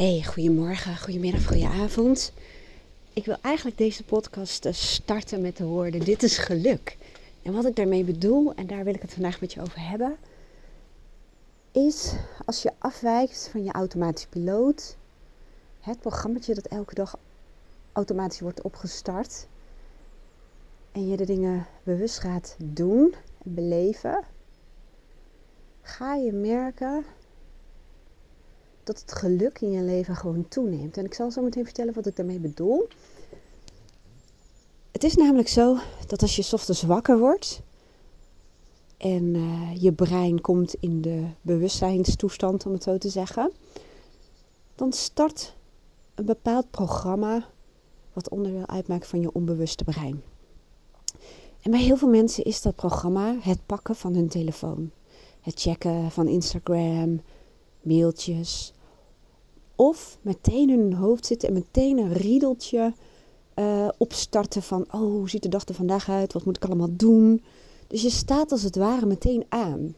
Hey, goedemorgen, goedemiddag, goedenavond. Ik wil eigenlijk deze podcast eh, starten met de woorden: Dit is geluk. En wat ik daarmee bedoel, en daar wil ik het vandaag met je over hebben, is als je afwijkt van je automatische piloot, het programma dat elke dag automatisch wordt opgestart, en je de dingen bewust gaat doen en beleven, ga je merken dat het geluk in je leven gewoon toeneemt. En ik zal zo meteen vertellen wat ik daarmee bedoel. Het is namelijk zo dat als je ochtends wakker wordt en uh, je brein komt in de bewustzijnstoestand, om het zo te zeggen, dan start een bepaald programma wat onderdeel uitmaakt van je onbewuste brein. En bij heel veel mensen is dat programma het pakken van hun telefoon. Het checken van Instagram, mailtjes. Of meteen in hun hoofd zitten en meteen een riedeltje uh, opstarten van... Oh, hoe ziet de dag er vandaag uit? Wat moet ik allemaal doen? Dus je staat als het ware meteen aan.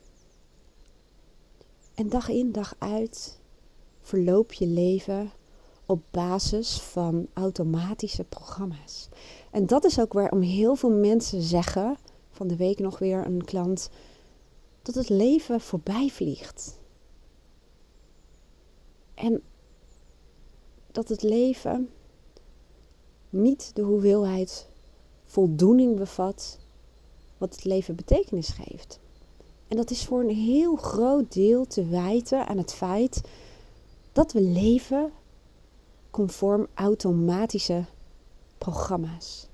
En dag in, dag uit verloop je leven op basis van automatische programma's. En dat is ook waarom heel veel mensen zeggen, van de week nog weer een klant, dat het leven voorbij vliegt. En dat het leven niet de hoeveelheid voldoening bevat wat het leven betekenis geeft. En dat is voor een heel groot deel te wijten aan het feit dat we leven conform automatische programma's.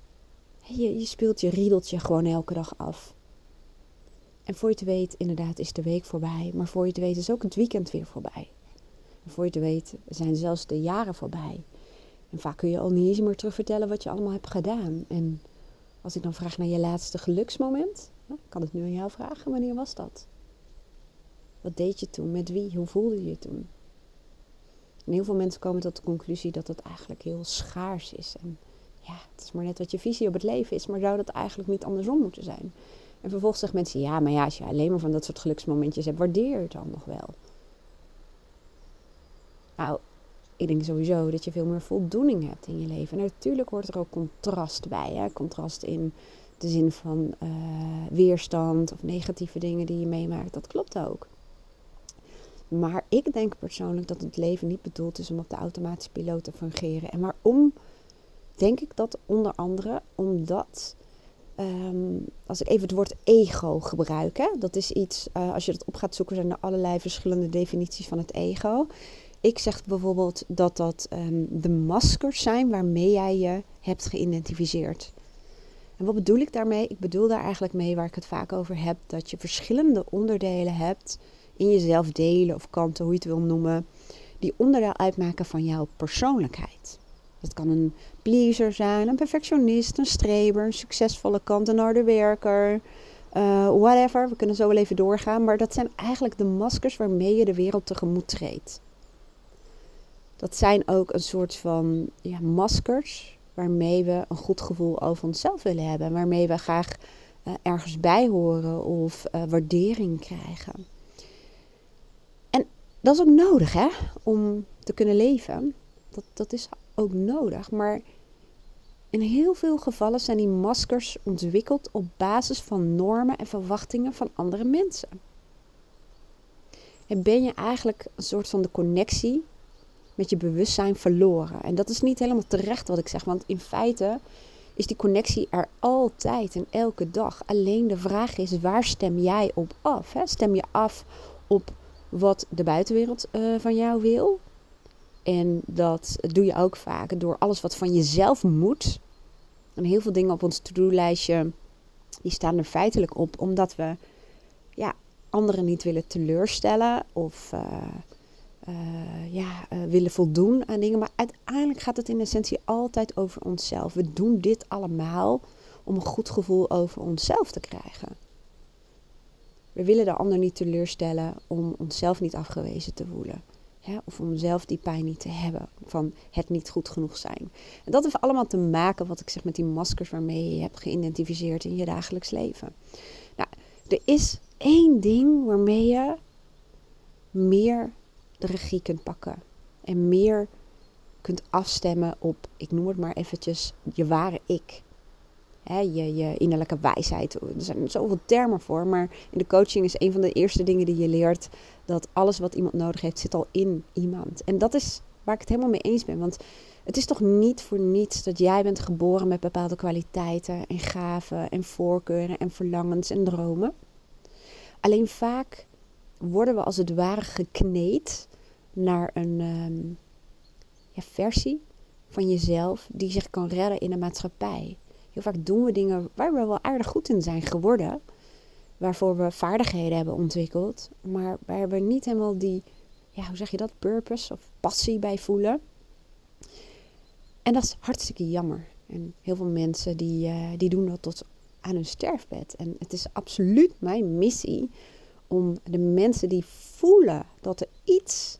Je, je speelt je riedeltje gewoon elke dag af. En voor je het weet, inderdaad, is de week voorbij. Maar voor je het weet is ook het weekend weer voorbij. En voor je het weet zijn zelfs de jaren voorbij. En vaak kun je al niet eens meer terugvertellen wat je allemaal hebt gedaan. En als ik dan vraag naar je laatste geluksmoment, nou, kan ik nu aan jou vragen, wanneer was dat? Wat deed je toen? Met wie? Hoe voelde je je toen? En heel veel mensen komen tot de conclusie dat het eigenlijk heel schaars is. En ja, het is maar net wat je visie op het leven is. Maar zou dat eigenlijk niet andersom moeten zijn? En vervolgens zeggen mensen, ja, maar ja, als je alleen maar van dat soort geluksmomentjes hebt, waardeer je het dan nog wel? Nou, ik denk sowieso dat je veel meer voldoening hebt in je leven. En natuurlijk hoort er ook contrast bij. Hè? Contrast in de zin van uh, weerstand of negatieve dingen die je meemaakt. Dat klopt ook. Maar ik denk persoonlijk dat het leven niet bedoeld is om op de automatische piloot te fungeren. En waarom denk ik dat? Onder andere omdat, um, als ik even het woord ego gebruik, hè, dat is iets, uh, als je dat op gaat zoeken, zijn er allerlei verschillende definities van het ego. Ik zeg bijvoorbeeld dat dat um, de maskers zijn waarmee jij je hebt geïdentificeerd. En wat bedoel ik daarmee? Ik bedoel daar eigenlijk mee waar ik het vaak over heb, dat je verschillende onderdelen hebt in jezelf delen of kanten, hoe je het wil noemen, die onderdeel uitmaken van jouw persoonlijkheid. Dat kan een pleaser zijn, een perfectionist, een streber, een succesvolle kant, een harde werker, uh, whatever. We kunnen zo wel even doorgaan, maar dat zijn eigenlijk de maskers waarmee je de wereld tegemoet treedt. Dat zijn ook een soort van ja, maskers waarmee we een goed gevoel over onszelf willen hebben, waarmee we graag uh, ergens bij horen of uh, waardering krijgen dat is ook nodig, hè? Om te kunnen leven. Dat, dat is ook nodig. Maar in heel veel gevallen zijn die maskers ontwikkeld op basis van normen en verwachtingen van andere mensen. En ben je eigenlijk een soort van de connectie met je bewustzijn verloren. En dat is niet helemaal terecht wat ik zeg, want in feite is die connectie er altijd en elke dag. Alleen de vraag is, waar stem jij op af? Hè? Stem je af op wat de buitenwereld uh, van jou wil. En dat doe je ook vaak door alles wat van jezelf moet. En heel veel dingen op ons to-do-lijstje, die staan er feitelijk op omdat we ja, anderen niet willen teleurstellen of uh, uh, ja, willen voldoen aan dingen. Maar uiteindelijk gaat het in essentie altijd over onszelf. We doen dit allemaal om een goed gevoel over onszelf te krijgen. We willen de ander niet teleurstellen om onszelf niet afgewezen te voelen. Of om zelf die pijn niet te hebben van het niet goed genoeg zijn. En dat heeft allemaal te maken, wat ik zeg, met die maskers waarmee je hebt geïdentificeerd in je dagelijks leven. Nou, er is één ding waarmee je meer de regie kunt pakken. en meer kunt afstemmen op, ik noem het maar eventjes, je ware ik. je, je innerlijke wijsheid. Er zijn zoveel termen voor, maar in de coaching is een van de eerste dingen die je leert dat alles wat iemand nodig heeft, zit al in iemand. En dat is waar ik het helemaal mee eens ben. Want het is toch niet voor niets dat jij bent geboren met bepaalde kwaliteiten en gaven en voorkeuren en verlangens en dromen. Alleen vaak worden we als het ware gekneed naar een ehm, ja, versie van jezelf die zich kan redden in de maatschappij. Heel vaak doen we dingen waar we wel aardig goed in zijn geworden, waarvoor we vaardigheden hebben ontwikkeld, maar waar we niet helemaal die, ja, hoe zeg je dat, purpose of passie bij voelen. En dat is hartstikke jammer. En heel veel mensen die, uh, die doen dat tot aan hun sterfbed. En het is absoluut mijn missie om de mensen die voelen dat er iets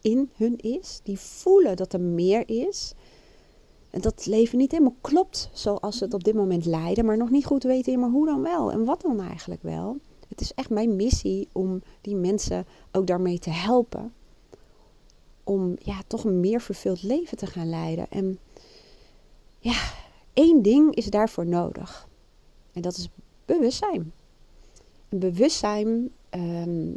in hun is, die voelen dat er meer is. En dat het leven niet helemaal klopt zoals ze het op dit moment leiden, maar nog niet goed weten, maar hoe dan wel en wat dan eigenlijk wel. Het is echt mijn missie om die mensen ook daarmee te helpen. Om ja, toch een meer vervuld leven te gaan leiden. En ja, één ding is daarvoor nodig. En dat is bewustzijn. Bewustzijn, ehm,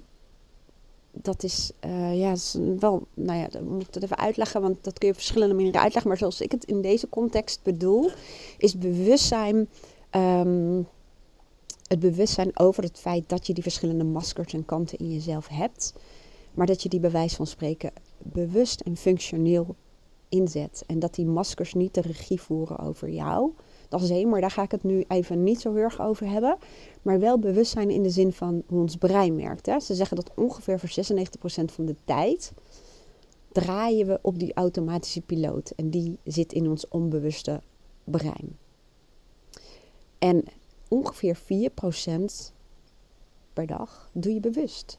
dat is, uh, ja, is wel, nou ja, dan moet ik het even uitleggen, want dat kun je op verschillende manieren uitleggen. Maar zoals ik het in deze context bedoel, is bewustzijn um, het bewustzijn over het feit dat je die verschillende maskers en kanten in jezelf hebt. Maar dat je die bij wijze van spreken bewust en functioneel inzet. En dat die maskers niet de regie voeren over jou. Dat is één, maar daar ga ik het nu even niet zo heel erg over hebben. Maar wel bewustzijn in de zin van hoe ons brein werkt. Hè. Ze zeggen dat ongeveer voor 96% van de tijd draaien we op die automatische piloot. En die zit in ons onbewuste brein. En ongeveer 4% per dag doe je bewust.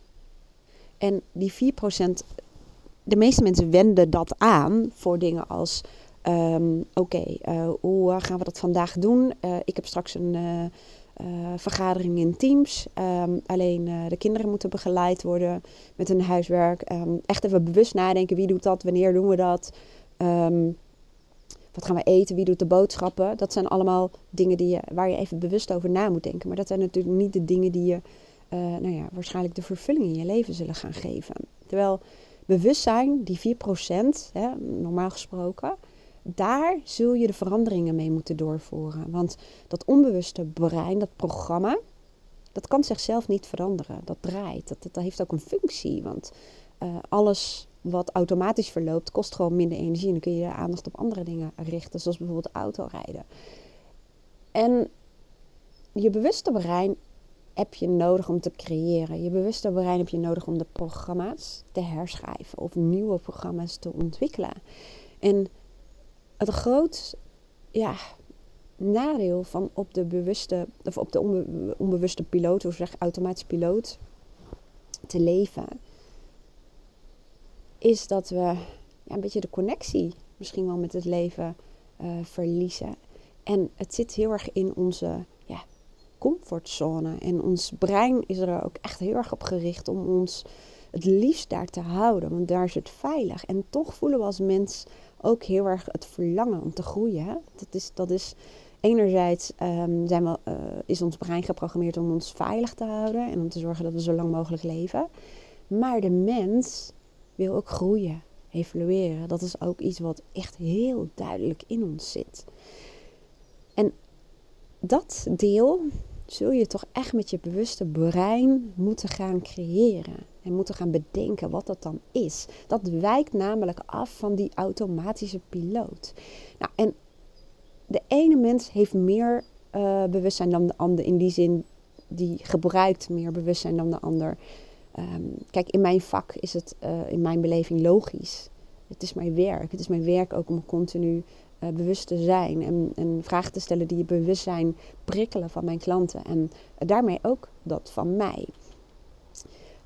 En die 4%, de meeste mensen wenden dat aan voor dingen als: um, oké, eh, hoe gaan we dat vandaag doen? Uh, ik heb straks een uh, vergadering in Teams. Um, alleen de kinderen moeten begeleid worden met hun huiswerk. Um, echt even bewust nadenken: wie doet dat? Wanneer doen we dat? wat gaan we eten? Wie doet de boodschappen? Dat zijn allemaal dingen die je, waar je even bewust over na moet denken. Maar dat zijn natuurlijk niet de dingen die je nou ja, waarschijnlijk de vervulling in je leven zullen gaan geven. Terwijl bewustzijn, die 4%, hè, normaal gesproken, daar zul je de veranderingen mee moeten doorvoeren. Want dat onbewuste brein, dat programma, dat kan zichzelf niet veranderen. Dat draait. Dat, dat, heeft ook een functie. Want uh, alles wat automatisch verloopt, kost gewoon minder energie. En dan kun je je aandacht op andere dingen richten, zoals bijvoorbeeld autorijden. En je bewuste brein heb je nodig om te creëren. Je bewuste brein heb je nodig om de programma's te herschrijven of nieuwe programma's te ontwikkelen. En het groot ja, nadeel van op de bewuste of op de onbewuste piloot, of zeg automatische piloot, te leven is dat we ja, een beetje de connectie misschien wel met het leven uh, verliezen. En het zit heel erg in onze ja, comfortzone. En ons brein is er ook echt heel erg op gericht om ons het liefst daar te houden. Want daar is het veilig. En toch voelen we als mens ook heel erg het verlangen om te groeien. Dat, is, dat is enerzijds um, zijn we, uh, is ons brein geprogrammeerd om ons veilig te houden. En om te zorgen dat we zo lang mogelijk leven. Maar de mens wil ook groeien, evolueren. Dat is ook iets wat echt heel duidelijk in ons zit. En dat deel zul je toch echt met je bewuste brein moeten gaan creëren. En moeten gaan bedenken wat dat dan is. Dat wijkt namelijk af van die automatische piloot. Nou, en de ene mens heeft meer uh, bewustzijn dan de ander. In die zin, die gebruikt meer bewustzijn dan de ander. Ehm, kijk, in mijn vak is het uh, in mijn beleving logisch. Het is mijn werk. Het is mijn werk ook om continu uh, bewust te zijn en, en, vragen te stellen die je bewustzijn prikkelen van mijn klanten. En daarmee ook dat van mij.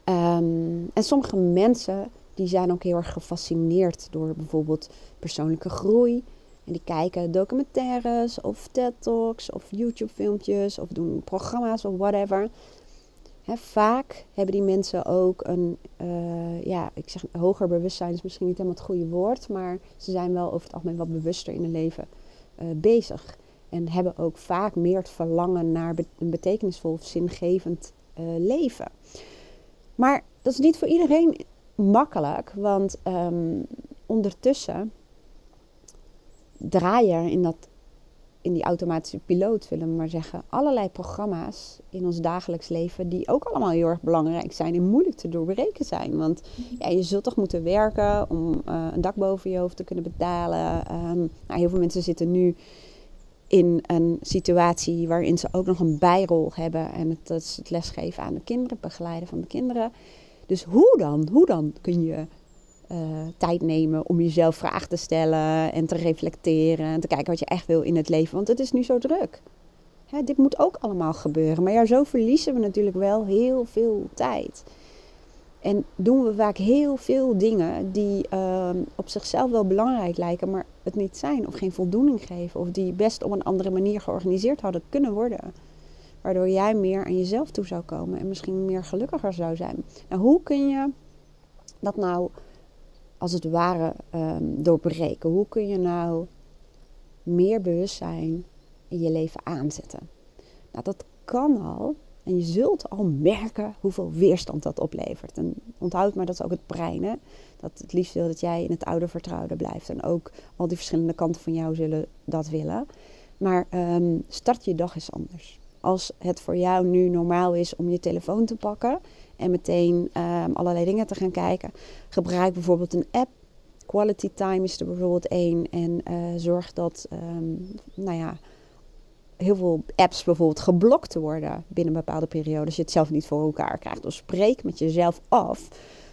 Um, en sommige mensen die zijn ook heel erg gefascineerd door bijvoorbeeld persoonlijke groei. En die kijken documentaires of TED Talks of YouTube filmpjes of doen programma's of whatever. vaak hebben die mensen ook een, uh, ja, ik zeg hoger bewustzijn is misschien niet helemaal het goede woord, maar ze zijn wel over het algemeen wat bewuster in hun leven uh, bezig. En hebben ook vaak meer het verlangen naar een betekenisvol of zingevend uh, leven. Maar dat is niet voor iedereen makkelijk, want um, ondertussen draaien in dat in die automatische piloot, willen we maar zeggen, allerlei programma's in ons dagelijks leven die ook allemaal heel erg belangrijk zijn en moeilijk te doorbreken zijn. Want ja, je zult toch moeten werken om uh, een dak boven je hoofd te kunnen betalen. Um, nou, heel veel mensen zitten nu in een situatie waarin ze ook nog een bijrol hebben en het, dat is het lesgeven aan de kinderen, begeleiden van de kinderen. Dus hoe dan? Hoe dan kun je uh, tijd nemen om jezelf vragen te stellen en te reflecteren en te kijken wat je echt wil in het leven. Want het is nu zo druk. Hè, dit moet ook allemaal gebeuren. Maar ja, zo verliezen we natuurlijk wel heel veel tijd. En doen we vaak heel veel dingen die uh, op zichzelf wel belangrijk lijken, maar het niet zijn of geen voldoening geven. Of die best op een andere manier georganiseerd hadden kunnen worden. Waardoor jij meer aan jezelf toe zou komen en misschien meer gelukkiger zou zijn. Nou, hoe kun je dat nou als het ware um, doorbreken? Hoe kun je nou meer bewustzijn in je leven aanzetten? Nou, dat kan al. En je zult al merken hoeveel weerstand dat oplevert. En onthoud maar, dat is ook het brein. Dat het liefst wil dat jij in het oude vertrouwde blijft. En ook al die verschillende kanten van jou zullen dat willen. Maar um, start je dag eens anders. Als het voor jou nu normaal is om je telefoon te pakken en meteen um, allerlei dingen te gaan kijken. Gebruik bijvoorbeeld een app. Quality time is er bijvoorbeeld één. En uh, zorg dat, um, nou ja, heel veel apps bijvoorbeeld geblokt worden binnen een bepaalde periode. Je het zelf niet voor elkaar krijgt. Dus spreek met jezelf af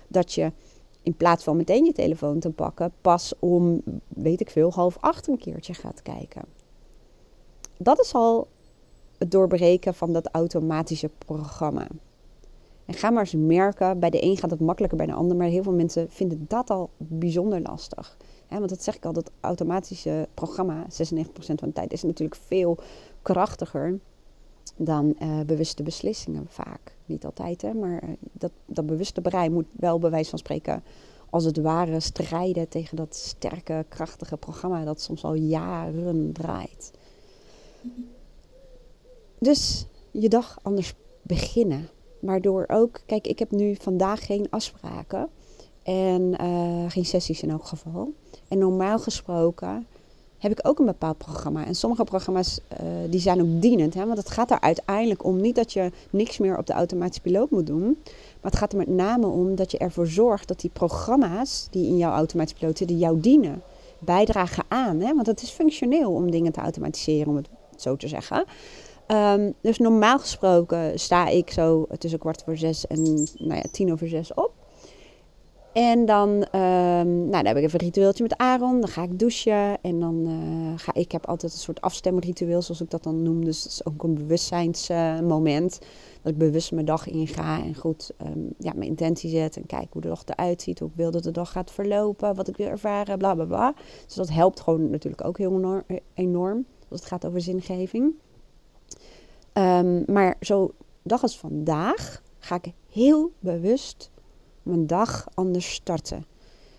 dat je in plaats van meteen je telefoon te pakken, pas om, weet ik veel, half acht een keertje gaat kijken. Dat is al het doorbreken van dat automatische programma. En ga maar eens merken, bij de een gaat het makkelijker, bij de ander. Maar heel veel mensen vinden dat al bijzonder lastig. want dat zeg ik al, dat automatische programma, 96% van de tijd, is natuurlijk veel krachtiger dan uh, bewuste beslissingen vaak. Niet altijd, hè, maar eh, dat, dat bewuste brein moet wel bij wijze van spreken als het ware strijden tegen dat sterke, krachtige programma dat soms al jaren draait. Dus je dag anders beginnen. Waardoor ook, kijk, ik heb nu vandaag geen afspraken en uh, geen sessies in elk geval. En normaal gesproken heb ik ook een bepaald programma. En sommige programma's uh, die zijn ook dienend. Hè? Want het gaat er uiteindelijk om niet dat je niks meer op de automatische piloot moet doen. Maar het gaat er met name om dat je ervoor zorgt dat die programma's die in jouw automatische piloot zitten, jou dienen. Bijdragen aan. Hè? Want het is functioneel om dingen te automatiseren, om het zo te zeggen. Um, dus normaal gesproken sta ik zo tussen kwart voor zes en nou ja, tien over zes op. En dan, um, nou, dan heb ik even een ritueeltje met Aaron. Dan ga ik douchen. En dan uh, ga ik heb altijd een soort afstemritueel, zoals ik dat dan noem. Dus dat is ook een bewustzijnsmoment. Uh, dat ik bewust mijn dag inga en goed um, ja, mijn intentie zet. En kijk hoe de dag eruit ziet. Hoe ik wil dat de dag gaat verlopen. Wat ik wil ervaren. Bla bla bla. Dus dat helpt gewoon natuurlijk ook heel enorm. enorm als het gaat over zingeving. Um, maar zo dag als vandaag ga ik heel bewust mijn dag anders starten.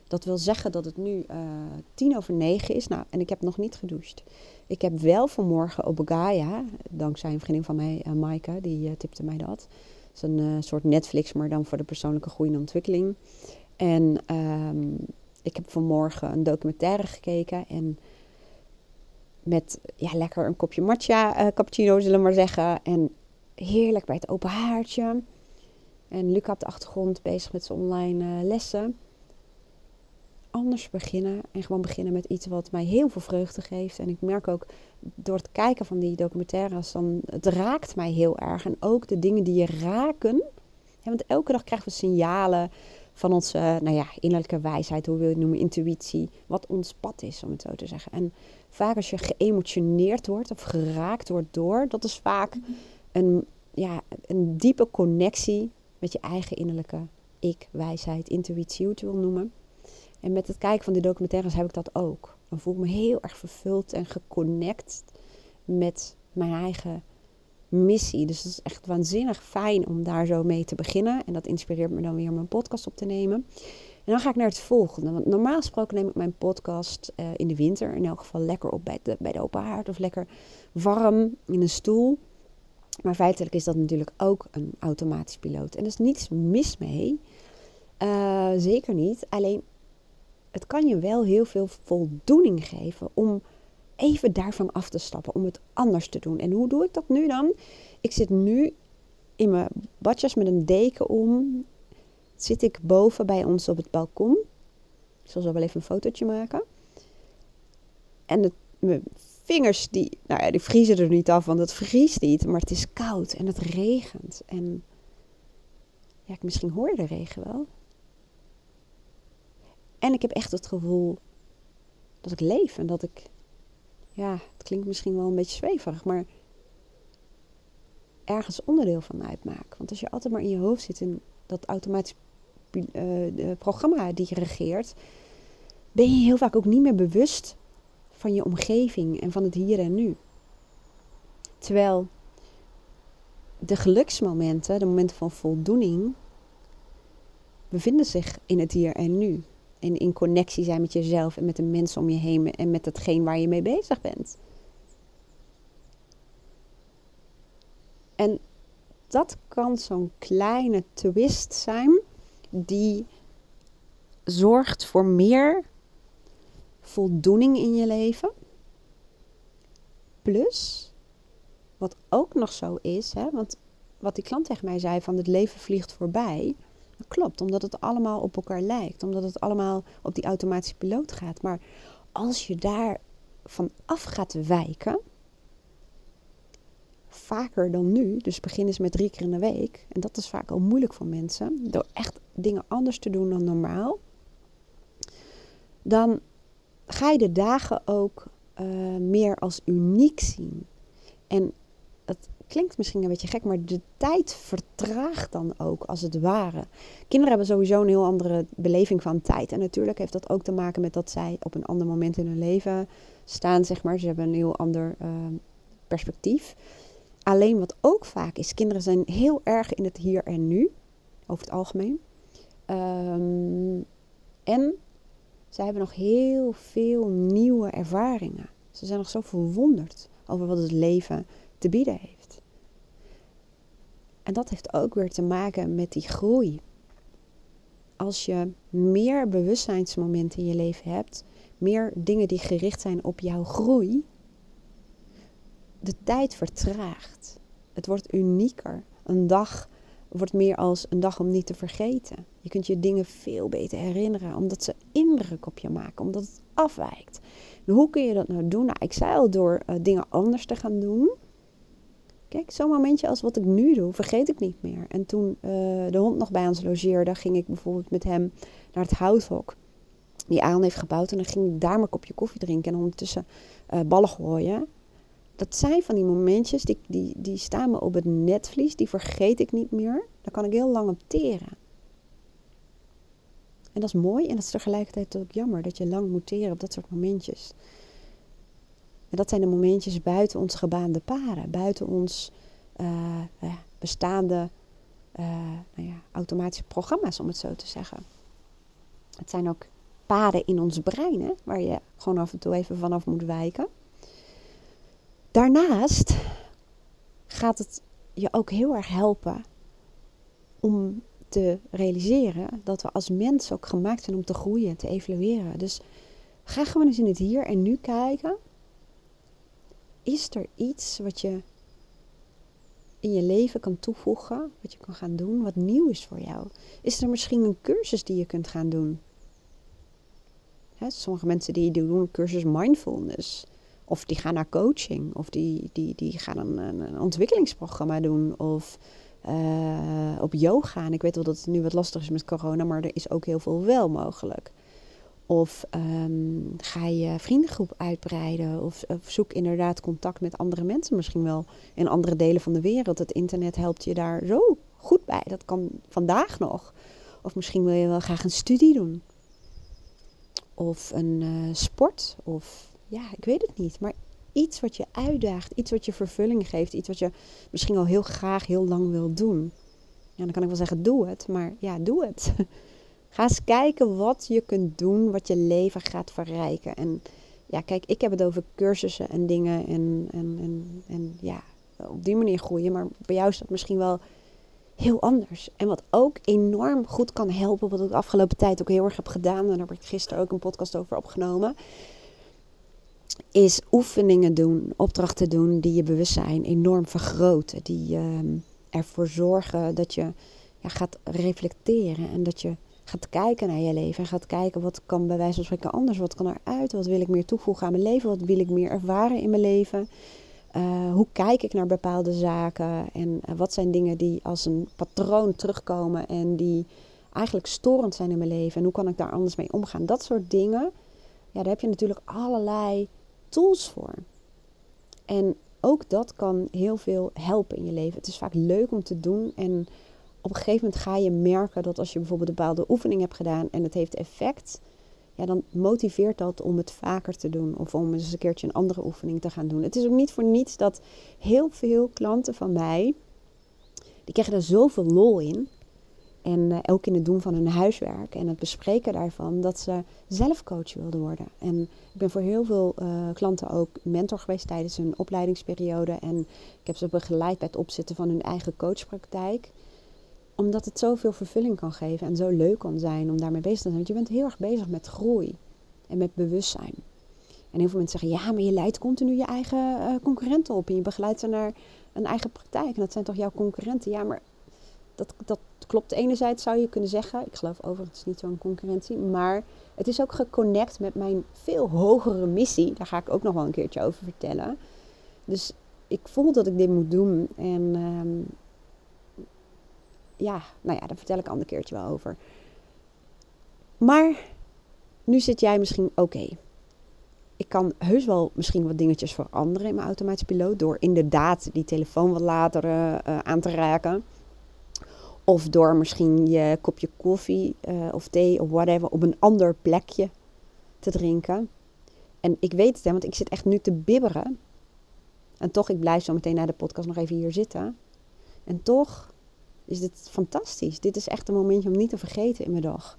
Dat wil zeggen dat het nu uh, tien over negen is. Nou, en ik heb nog niet gedoucht. Ik heb wel vanmorgen op Gaia, dankzij een vriendin van mij, uh, Maaike, die uh, tipte mij dat. Het is een soort Netflix, maar dan voor de persoonlijke groei en ontwikkeling. En um, ik heb vanmorgen een documentaire gekeken. En met ja, lekker een kopje matcha uh, cappuccino, zullen we maar zeggen. En heerlijk bij het open haartje. En Luca op de achtergrond bezig met zijn online uh, lessen. Anders beginnen en gewoon beginnen met iets wat mij heel veel vreugde geeft. En ik merk ook door het kijken van die documentaires, dan, het raakt mij heel erg. En ook de dingen die je raken. Want elke dag krijgen we signalen van onze nou ja, innerlijke wijsheid, hoe wil je het noemen, intuïtie, wat ons pad is, om het zo te zeggen. En vaak als je geëmotioneerd wordt of geraakt wordt door, dat is vaak een, ja, een diepe connectie met je eigen innerlijke ik, wijsheid, intuïtie, hoe je het wil noemen. En met het kijken van die documentaires heb ik dat ook. Dan voel ik me heel erg vervuld en geconnect met mijn eigen missie. Dus dat is echt waanzinnig fijn om daar zo mee te beginnen. En dat inspireert me dan weer om een podcast op te nemen. En dan ga ik naar het volgende. Want normaal gesproken neem ik mijn podcast uh, in de winter in elk geval lekker op bij de, bij de open haard. Of lekker warm in een stoel. Maar feitelijk is dat natuurlijk ook een automatisch piloot. En er is niets mis mee. Uh, zeker niet. Alleen het kan je wel heel veel voldoening geven om even daarvan af te stappen, om het anders te doen. En hoe doe ik dat nu dan? Ik zit nu in mijn badjas met een deken om. Zit ik boven bij ons op het balkon. Ik zal zo wel even een fotootje maken. En mijn vingers, die, nou ja, die vriezen er niet af, want het vriest niet. Maar het is koud en het regent. En ja, misschien hoor je de regen wel. En ik heb echt het gevoel dat ik leef en dat ik, ja, het klinkt misschien wel een beetje zweverig, maar ergens onderdeel van uitmaak. Want als je altijd maar in je hoofd zit in dat automatisch uh, programma die je regeert, ben je heel vaak ook niet meer bewust van je omgeving en van het hier en nu. Terwijl de geluksmomenten, de momenten van voldoening, bevinden zich in het hier en nu. En in connectie zijn met jezelf en met de mensen om je heen en met hetgeen waar je mee bezig bent. En dat kan zo'n kleine twist zijn die zorgt voor meer voldoening in je leven. Plus, wat ook nog zo is, hè, want wat die klant tegen mij zei van het leven vliegt voorbij. Klopt, omdat het allemaal op elkaar lijkt. Omdat het allemaal op die automatische piloot gaat. Maar als je daar van af gaat wijken, vaker dan nu, dus begin eens met drie keer in de week, en dat is vaak al moeilijk voor mensen, door echt dingen anders te doen dan normaal, dan ga je de dagen ook uh, meer als uniek zien. En klinkt misschien een beetje gek, maar de tijd vertraagt dan ook als het ware. Kinderen hebben sowieso een heel andere beleving van tijd. En natuurlijk heeft dat ook te maken met dat zij op een ander moment in hun leven staan, zeg maar. Ze hebben een heel ander uh, perspectief. Alleen wat ook vaak is, kinderen zijn heel erg in het hier en nu, over het algemeen. Um, en zij hebben nog heel veel nieuwe ervaringen. Ze zijn nog zo verwonderd over wat het leven te bieden heeft. En dat heeft ook weer te maken met die groei. Als je meer bewustzijnsmomenten in je leven hebt, meer dingen die gericht zijn op jouw groei, de tijd vertraagt. Het wordt unieker. Een dag wordt meer als een dag om niet te vergeten. Je kunt je dingen veel beter herinneren, omdat ze indruk op je maken, omdat het afwijkt. Hoe kun je dat nou doen? Nou, ik zei al door uh, dingen anders te gaan doen. Kijk, zo'n momentje als wat ik nu doe, vergeet ik niet meer. En toen uh, de hond nog bij ons logeerde, ging ik bijvoorbeeld met hem naar het houthok. Die Aan heeft gebouwd. En dan ging ik daar mijn kopje koffie drinken en ondertussen uh, ballen gooien dat zijn van die momentjes, die, die, die staan me op het netvlies, die vergeet ik niet meer. Daar kan ik heel lang op teren. En dat is mooi en dat is tegelijkertijd ook jammer dat je lang moet teren op dat soort momentjes. En dat zijn de momentjes buiten ons gebaande paden, buiten ons uh, bestaande uh, nou ja, automatische programma's, om het zo te zeggen. Het zijn ook paden in ons brein, waar je gewoon af en toe even vanaf moet wijken. Daarnaast gaat het je ook heel erg helpen om te realiseren dat we als mens ook gemaakt zijn om te groeien, te evolueren. Dus ga gewoon eens in het hier en nu kijken. Is er iets wat je in je leven kan toevoegen, wat je kan gaan doen, wat nieuw is voor jou? Is er misschien een cursus die je kunt gaan doen? sommige mensen die doen een cursus mindfulness. Of die gaan naar coaching. Of die, die, die gaan een, een ontwikkelingsprogramma doen. Of uh, op yoga. En ik weet wel dat het nu wat lastig is met corona, maar er is ook heel veel wel mogelijk. Of um, ga je vriendengroep uitbreiden. Of, of, zoek inderdaad contact met andere mensen. Misschien wel in andere delen van de wereld. Het internet helpt je daar zo goed bij. Dat kan vandaag nog. Of misschien wil je wel graag een studie doen. Of een uh, sport. Of ja, ik weet het niet. Maar iets wat je uitdaagt, iets wat je vervulling geeft, iets wat je misschien al heel graag heel lang wil doen. Ja, dan kan ik wel zeggen, doe het, maar ja, doe het. Ga eens kijken wat je kunt doen, wat je leven gaat verrijken. En ja, kijk, ik heb het over cursussen en dingen en, en, en, en ja, op die manier groeien. Maar bij jou is dat misschien wel heel anders. En wat ook enorm goed kan helpen, wat ik de afgelopen tijd ook heel erg heb gedaan, en daar heb ik gisteren ook een podcast over opgenomen, is oefeningen doen, opdrachten doen die je bewustzijn enorm vergroten. Die uh, ervoor zorgen dat je ja, gaat reflecteren en dat je gaat kijken naar je leven. En gaat kijken wat kan bij wijze van spreken anders, wat kan eruit, wat wil ik meer toevoegen aan mijn leven, wat wil ik meer ervaren in mijn leven. Uh, hoe kijk ik naar bepaalde zaken en uh, wat zijn dingen die als een patroon terugkomen en die eigenlijk storend zijn in mijn leven en hoe kan ik daar anders mee omgaan. Dat soort dingen, ja, daar heb je natuurlijk allerlei tools voor. En ook dat kan heel veel helpen in je leven. Het is vaak leuk om te doen en op een gegeven moment ga je merken dat als je bijvoorbeeld een bepaalde oefening hebt gedaan en het heeft effect, ja, dan motiveert dat om het vaker te doen of om eens een keertje een andere oefening te gaan doen. Het is ook niet voor niets dat heel veel klanten van mij, die krijgen er zoveel lol in. En uh, ook in het doen van hun huiswerk en het bespreken daarvan, dat ze zelf coach wilden worden. En ik ben voor heel veel uh, klanten ook mentor geweest tijdens hun opleidingsperiode. En ik heb ze begeleid bij het opzetten van hun eigen coachpraktijk omdat het zoveel vervulling kan geven en zo leuk kan zijn om daarmee bezig te zijn. Want je bent heel erg bezig met groei en met bewustzijn. En heel veel mensen zeggen, ja, maar je leidt continu je eigen uh, concurrenten op. En je begeleidt ze naar een eigen praktijk. En dat zijn toch jouw concurrenten? Ja, maar dat, dat klopt. Enerzijds zou je kunnen zeggen, ik geloof overigens niet zo'n concurrentie. Maar het is ook geconnect met mijn veel hogere missie. Daar ga ik ook nog wel een keertje over vertellen. Dus ik voel dat ik dit moet doen. En um, ja, nou ja, daar vertel ik een ander keertje wel over. Maar nu zit jij misschien, oké, ik kan heus wel misschien wat dingetjes veranderen in mijn automatische piloot. Door inderdaad die telefoon wat later uh, aan te raken. Of door misschien je kopje koffie uh, of thee of whatever op een ander plekje te drinken. En ik weet het, hè, want ik zit echt nu te bibberen. En toch, ik blijf zo meteen na de podcast nog even hier zitten. En toch is dit fantastisch. Dit is echt een momentje om niet te vergeten in mijn dag.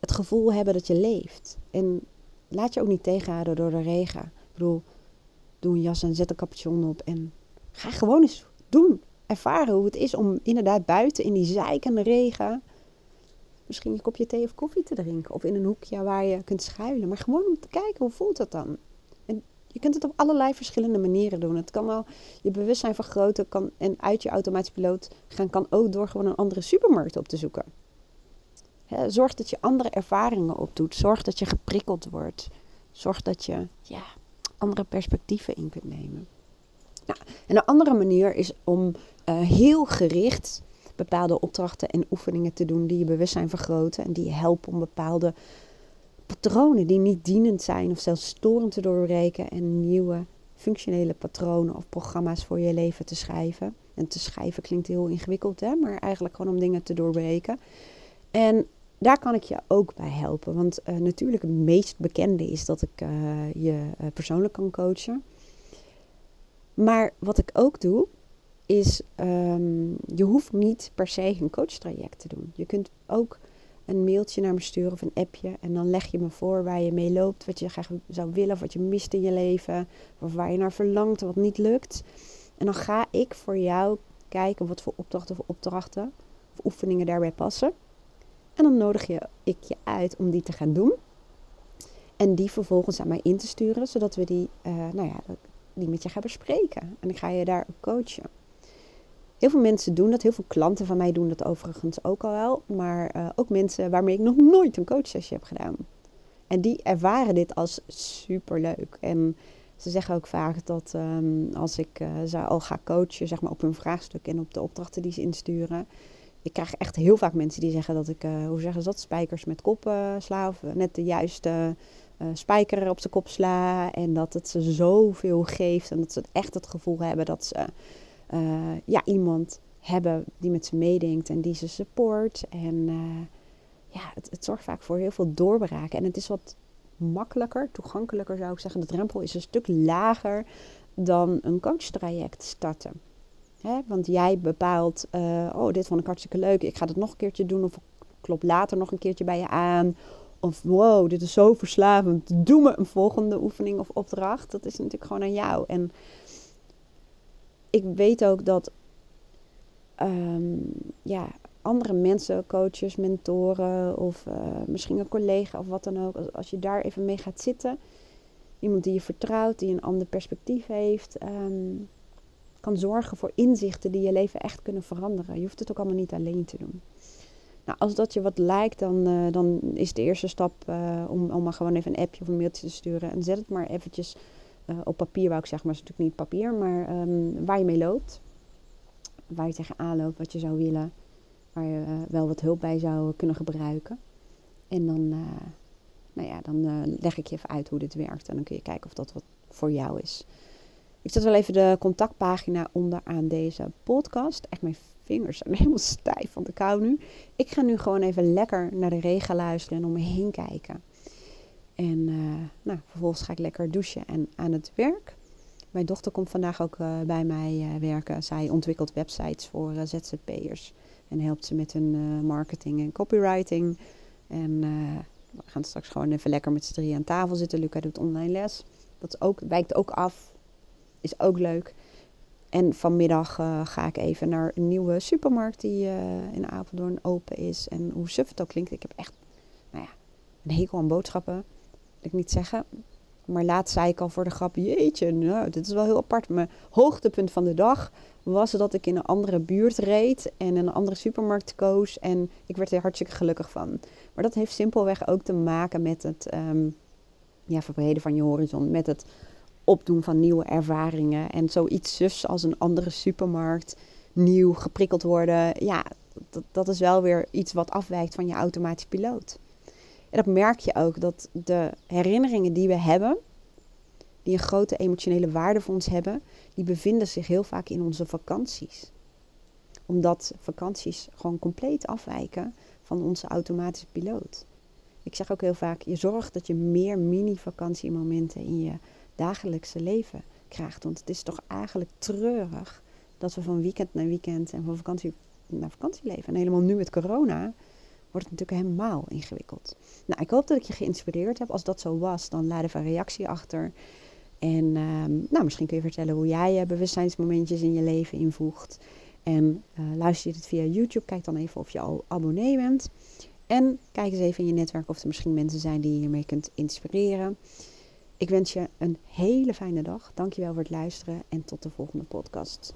Het gevoel hebben dat je leeft. En laat je ook niet tegenhouden door de regen. Ik bedoel, doe een jas en zet een capuchon op. En ga gewoon eens doen. Ervaren hoe het is om inderdaad buiten in die zeikende regen... misschien een kopje thee of koffie te drinken. Of in een hoekje waar je kunt schuilen. Maar gewoon om te kijken, hoe voelt dat dan? Je kunt het op allerlei verschillende manieren doen. Het kan wel je bewustzijn vergroten kan, en uit je automatische piloot gaan, kan ook door gewoon een andere supermarkt op te zoeken. zorg dat je andere ervaringen opdoet. Zorg dat je geprikkeld wordt. Zorg dat je ja, andere perspectieven in kunt nemen. Nou, en een andere manier is om uh, heel gericht bepaalde opdrachten en oefeningen te doen die je bewustzijn vergroten en die je helpen om bepaalde patronen die niet dienend zijn of zelfs storend te doorbreken en nieuwe functionele patronen of programma's voor je leven te schrijven. En te schrijven klinkt heel ingewikkeld, hè? maar eigenlijk gewoon om dingen te doorbreken. En daar kan ik je ook bij helpen. Want uh, natuurlijk het meest bekende is dat ik uh, je uh, persoonlijk kan coachen. Maar wat ik ook doe, is um, je hoeft niet per se een coachtraject te doen. Je kunt ook een mailtje naar me sturen of een appje. En dan leg je me voor waar je mee loopt, wat je graag zou willen, of wat je mist in je leven, of waar je naar verlangt, wat niet lukt. En dan ga ik voor jou kijken wat voor opdrachten of opdrachten of oefeningen daarbij passen. En dan nodig je, ik je uit om die te gaan doen. En die vervolgens aan mij in te sturen, zodat we die, uh, nou ja, die met je gaan bespreken. En ik ga je daar coachen. Heel veel mensen doen dat. Heel veel klanten van mij doen dat overigens ook al wel. Maar uh, ook mensen waarmee ik nog nooit een coachsessie heb gedaan. En die ervaren dit als superleuk. En ze zeggen ook vaak dat um, als ik uh, ze al ga coachen zeg maar, op hun vraagstuk en op de opdrachten die ze insturen. Ik krijg echt heel vaak mensen die zeggen dat ik, uh, hoe zeggen ze dat, spijkers met kop sla. Of net de juiste spijker op zijn kop sla. En dat het ze zoveel geeft. En dat ze echt het gevoel hebben dat ze uh, ja, iemand hebben die met ze meedenkt en die ze support. En uh, ja, het, zorgt vaak voor heel veel doorbraken. En het is wat makkelijker, toegankelijker zou ik zeggen. De drempel is een stuk lager dan een coachtraject starten. Hè? Want jij bepaalt, uh, oh, dit vond ik hartstikke leuk, ik ga het nog een keertje doen. Of klop later nog een keertje bij je aan. Of wow, dit is zo verslavend. Doe me een volgende oefening of opdracht. Dat is natuurlijk gewoon aan jou. En ik weet ook dat ehm, ja, andere mensen, coaches, mentoren of uh, misschien een collega of wat dan ook, als, als, je daar even mee gaat zitten, iemand die je vertrouwt, die een ander perspectief heeft, ehm, kan zorgen voor inzichten die je leven echt kunnen veranderen. Je hoeft het ook allemaal niet alleen te doen. Nou, als dat je wat lijkt, dan, uh, dan is de eerste stap uh, om, om maar gewoon even een appje of een mailtje te sturen. En zet het maar eventjes uh, op papier, wou ik zeggen, maar het is natuurlijk niet papier, maar um, waar je mee loopt. Waar je tegenaan loopt, wat je zou willen. Waar je wel wat hulp bij zou kunnen gebruiken. En dan, nou ja, dan leg ik je even uit hoe dit werkt. En dan kun je kijken of dat wat voor jou is. Ik zet wel even de contactpagina onder aan deze podcast. Echt mijn vingers zijn helemaal stijf van de kou nu. Ik ga nu gewoon even lekker naar de regen luisteren en om me heen kijken. En uh, nou, vervolgens ga ik lekker douchen en aan het werk. Mijn dochter komt vandaag ook uh, bij mij uh, werken. Zij ontwikkelt websites voor ZZP'ers. En helpt ze met hun marketing en copywriting. En we gaan straks gewoon even lekker met z'n drieën aan tafel zitten. Luca doet online les. Dat ook, wijkt ook af. Is ook leuk. En vanmiddag ga ik even naar een nieuwe supermarkt die in Apeldoorn open is. En hoe suf het ook klinkt, ik heb echt nou ja, een hekel aan boodschappen. Ik niet zeggen. Maar laatst zei ik al voor de grap, jeetje, nou, dit is wel heel apart. Mijn hoogtepunt van de dag was dat ik in een andere buurt reed en een andere supermarkt koos. En ik werd er hartstikke gelukkig van. Maar dat heeft simpelweg ook te maken met het um, ja, verbreden van je horizon. Met het opdoen van nieuwe ervaringen. En zoiets sufs als een andere supermarkt nieuw geprikkeld worden. Ja, dat, dat is wel weer iets wat afwijkt van je automatisch piloot. En dat merk je ook dat de herinneringen die we hebben, die een grote emotionele waarde voor ons hebben, die bevinden zich heel vaak in onze vakanties. Omdat vakanties gewoon compleet afwijken van onze automatische piloot. Ik zeg ook heel vaak, je zorgt dat je meer mini-vakantiemomenten in je dagelijkse leven krijgt. Want het is toch eigenlijk treurig dat we van weekend naar weekend en van vakantie naar vakantie leven. En helemaal nu met corona wordt het natuurlijk helemaal ingewikkeld. Nou, ik hoop dat ik je geïnspireerd heb. Als dat zo was, dan laat even een reactie achter. En um, nou, misschien kun je vertellen hoe jij uh, bewustzijnsmomentjes in je leven invoegt. En uh, luister je dit via YouTube, kijk dan even of je al abonnee bent. En kijk eens even in je netwerk of er misschien mensen zijn die je hiermee kunt inspireren. Ik wens je een hele fijne dag. Dankjewel voor het luisteren en tot de volgende podcast.